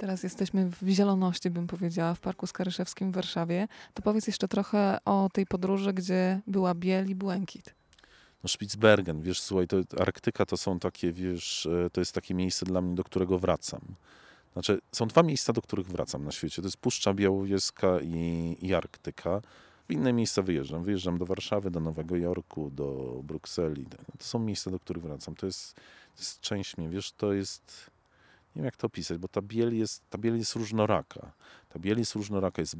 Teraz jesteśmy w zieloności, bym powiedziała, w Parku Skaryszewskim w Warszawie. To powiedz jeszcze trochę o tej podróży, gdzie była biel i błękit. No Spitsbergen, wiesz, słuchaj, to Arktyka to są takie, wiesz, e, to jest takie miejsce dla mnie, do którego wracam. Znaczy, są dwa miejsca, do których wracam na świecie. To jest Puszcza Białowieska i, i Arktyka. W inne miejsca wyjeżdżam. Wyjeżdżam do Warszawy, do Nowego Jorku, do Brukseli. To są miejsca, do których wracam. To jest, to jest część mnie, wiesz, to jest nie wiem jak to opisać, bo ta biel jest, ta biel jest różnoraka. Ta biel jest różnoraka, jest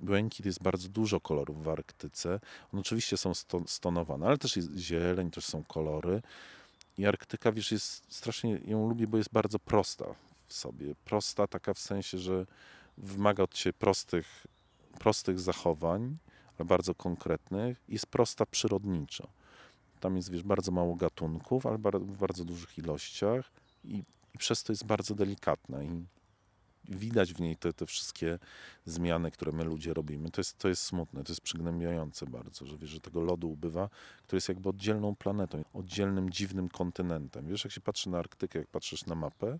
błękit, jest bardzo dużo kolorów w Arktyce. One oczywiście są stonowane, ale też jest zieleń, też są kolory. I Arktyka, wiesz, jest strasznie, ją lubię, bo jest bardzo prosta w sobie. Prosta taka w sensie, że wymaga od ciebie prostych, prostych zachowań, ale bardzo konkretnych. Jest prosta przyrodniczo. Tam jest, wiesz, bardzo mało gatunków, ale w bardzo dużych ilościach i i przez to jest bardzo delikatna i widać w niej te, te wszystkie zmiany, które my ludzie robimy. To jest, to jest smutne, to jest przygnębiające bardzo, że wiesz, że tego lodu ubywa, który jest jakby oddzielną planetą, oddzielnym, dziwnym kontynentem. Wiesz, jak się patrzy na Arktykę, jak patrzysz na mapę,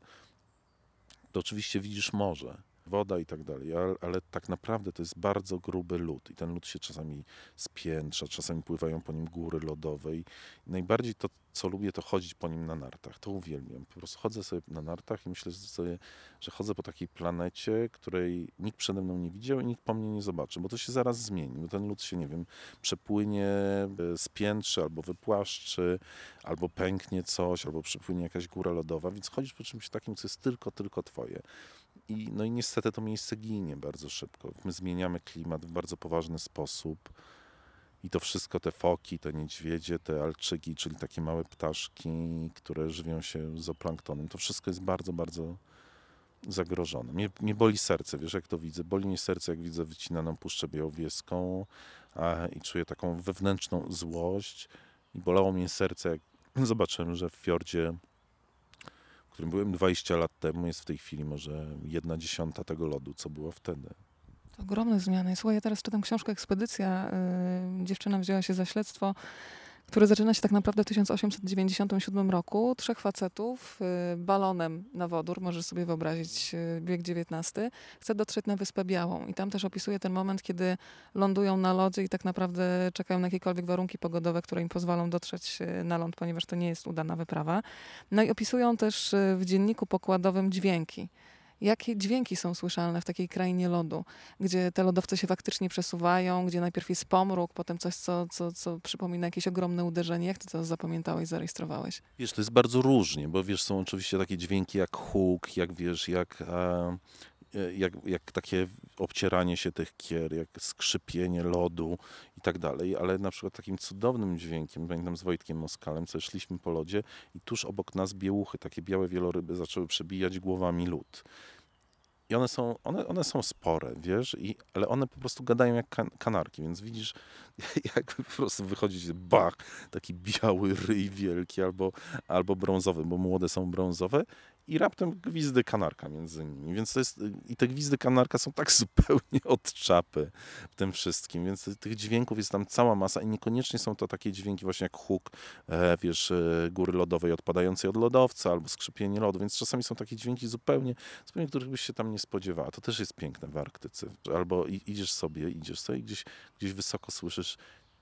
to oczywiście widzisz morze, woda i tak dalej, ale, ale, tak naprawdę to jest bardzo gruby lód i ten lód się czasami spiętrza, czasami pływają po nim góry lodowe i najbardziej to, co lubię, to chodzić po nim na nartach. To uwielbiam. Po prostu chodzę sobie na nartach i myślę sobie, że chodzę po takiej planecie, której nikt przede mną nie widział i nikt po mnie nie zobaczy, bo to się zaraz zmieni, bo ten lód się, nie wiem, przepłynie, e, spiętrzy albo wypłaszczy, albo pęknie coś, albo przepłynie jakaś góra lodowa, więc chodzisz po czymś takim, co jest tylko, tylko twoje. I, no i niestety to miejsce ginie bardzo szybko. My zmieniamy klimat w bardzo poważny sposób. I to wszystko, te foki, te niedźwiedzie, te alczyki, czyli takie małe ptaszki, które żywią się zooplanktonem, to wszystko jest bardzo, bardzo zagrożone. Mnie, mnie boli serce, wiesz jak to widzę? Boli mnie serce, jak widzę wycinaną Puszczę Białowieską a, i czuję taką wewnętrzną złość. I bolało mnie serce, jak zobaczyłem, że w fiordzie którym byłem 20 lat temu, jest w tej chwili może jedna dziesiąta tego lodu, co było wtedy. To ogromne zmiany. Słuchaj, ja teraz czytam książkę Ekspedycja. Yy, dziewczyna wzięła się za śledztwo które zaczyna się tak naprawdę w 1897 roku. Trzech facetów y, balonem na wodór, możesz sobie wyobrazić y, bieg XIX, chce dotrzeć na Wyspę Białą. I tam też opisuje ten moment, kiedy lądują na lodzie i tak naprawdę czekają na jakiekolwiek warunki pogodowe, które im pozwolą dotrzeć y, na ląd, ponieważ to nie jest udana wyprawa. No i opisują też w dzienniku pokładowym dźwięki jakie dźwięki są słyszalne w takiej krainie lodu, gdzie te lodowce się faktycznie przesuwają, gdzie najpierw jest pomruk, potem coś, co, co, co przypomina jakieś ogromne uderzenie. Jak ty to zapamiętałeś, zarejestrowałeś? Wiesz, to jest bardzo różnie, bo wiesz, są oczywiście takie dźwięki jak huk, jak wiesz, jak... jak, jak takie obcieranie się tych kier, jak skrzypienie lodu i tak dalej, ale na przykład takim cudownym dźwiękiem, pamiętam z Wojtkiem Moskalem, co szliśmy po lodzie i tuż obok nas biełuchy, takie białe wieloryby zaczęły przebijać głowami lód. I one są, one, one są spore, wiesz, i, ale one po prostu gadają jak kan kanarki, więc widzisz, jak po prostu wychodzi bach, taki biały ryj wielki albo, albo brązowy, bo młode są brązowe i raptem gwizdy kanarka między nimi. Więc to jest, i te gwizdy kanarka są tak zupełnie od czapy w tym wszystkim, więc tych dźwięków jest tam cała masa i niekoniecznie są to takie dźwięki właśnie jak huk, e, wiesz, e, góry lodowej odpadającej od lodowca albo skrzypienie lodu, więc czasami są takie dźwięki zupełnie, zupełnie których byś się tam nie spodziewała. To też jest piękne w Arktyce. Albo idziesz sobie, idziesz sobie gdzieś, gdzieś wysoko słyszysz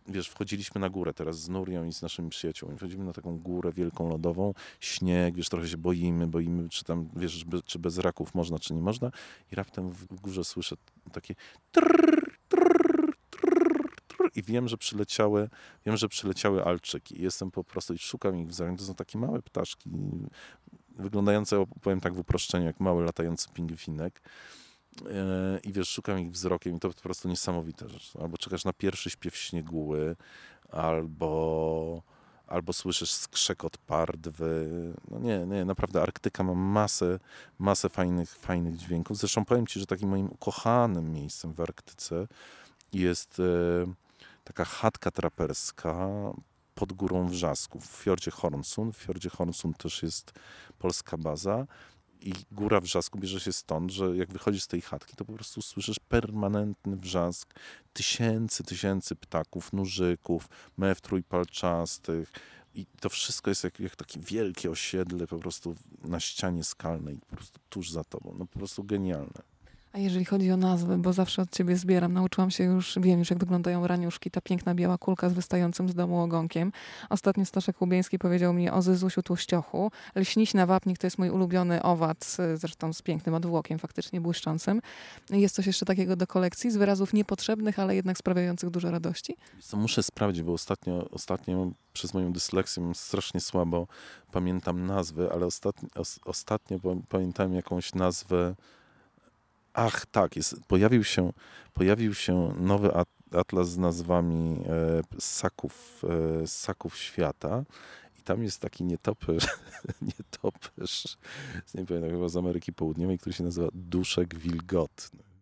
wiesz, wchodziliśmy na górę teraz z Nurią i z naszymi przyjaciółmi. Wchodzimy na taką górę wielką lodową, śnieg, wiesz, trochę się boimy, boimy, czy tam, wiesz, czy bez raków można, czy nie można. I raptem w górze słyszę takie trrr, trrr, trrr, i wiem, że przyleciały, wiem, że przyleciały alczyki. Jestem po prostu i szukam ich wzorem. To są takie małe ptaszki, wyglądające, powiem tak w uproszczeniu, jak mały latający pingwinek. E, i wiesz, szukam ich wzrokiem i to po prostu niesamowite rzecz. Albo czekasz na pierwszy śpiew śnieguły, albo, albo słyszysz skrzekot pardwy. No nie, nie, naprawdę Arktyka ma masę, masę fajnych, fajnych dźwięków. Zresztą powiem Ci, że takim moim ukochanym miejscem w Arktyce jest e, taka chatka traperska pod górą Wrzasków w fiordzie Hornsun. W fiordzie Hornsun też jest polska baza i góra wrzasku bierze się stąd, że jak wychodzisz z tej chatki, to po prostu słyszysz permanentny wrzask tysięcy, tysięcy ptaków, nużyków, mew trójpalczastych, i to wszystko jest jak, jak takie wielkie osiedle po prostu na ścianie skalnej, po prostu tuż za tobą. No po prostu genialne. A jeżeli chodzi o nazwy, bo zawsze od ciebie zbieram, nauczyłam się już, wiem już jak wyglądają raniuszki, ta piękna biała kulka z wystającym z domu ogonkiem. Ostatnio Staszek Łubieński powiedział mi o Zyzusiu Tłuściochu. Lśniśna wapnik to jest mój ulubiony owad, y, zresztą z pięknym odwłokiem, faktycznie błyszczącym. Jest coś jeszcze takiego do kolekcji z wyrazów niepotrzebnych, ale jednak sprawiających dużo radości? Co muszę sprawdzić, bo ostatnio, ostatnio przez moją dysleksję strasznie słabo pamiętam nazwy, ale ostatnio, os, ostatnio pam- pamiętałem jakąś nazwę. Ach, tak, jest, pojawił, się, pojawił się nowy at, atlas z nazwami e, ssaków, e, ssaków świata. I tam jest taki nietoperz, nietoperz, nie pamiętam, chyba z Ameryki Południowej, który się nazywa Duszek Wilgotny.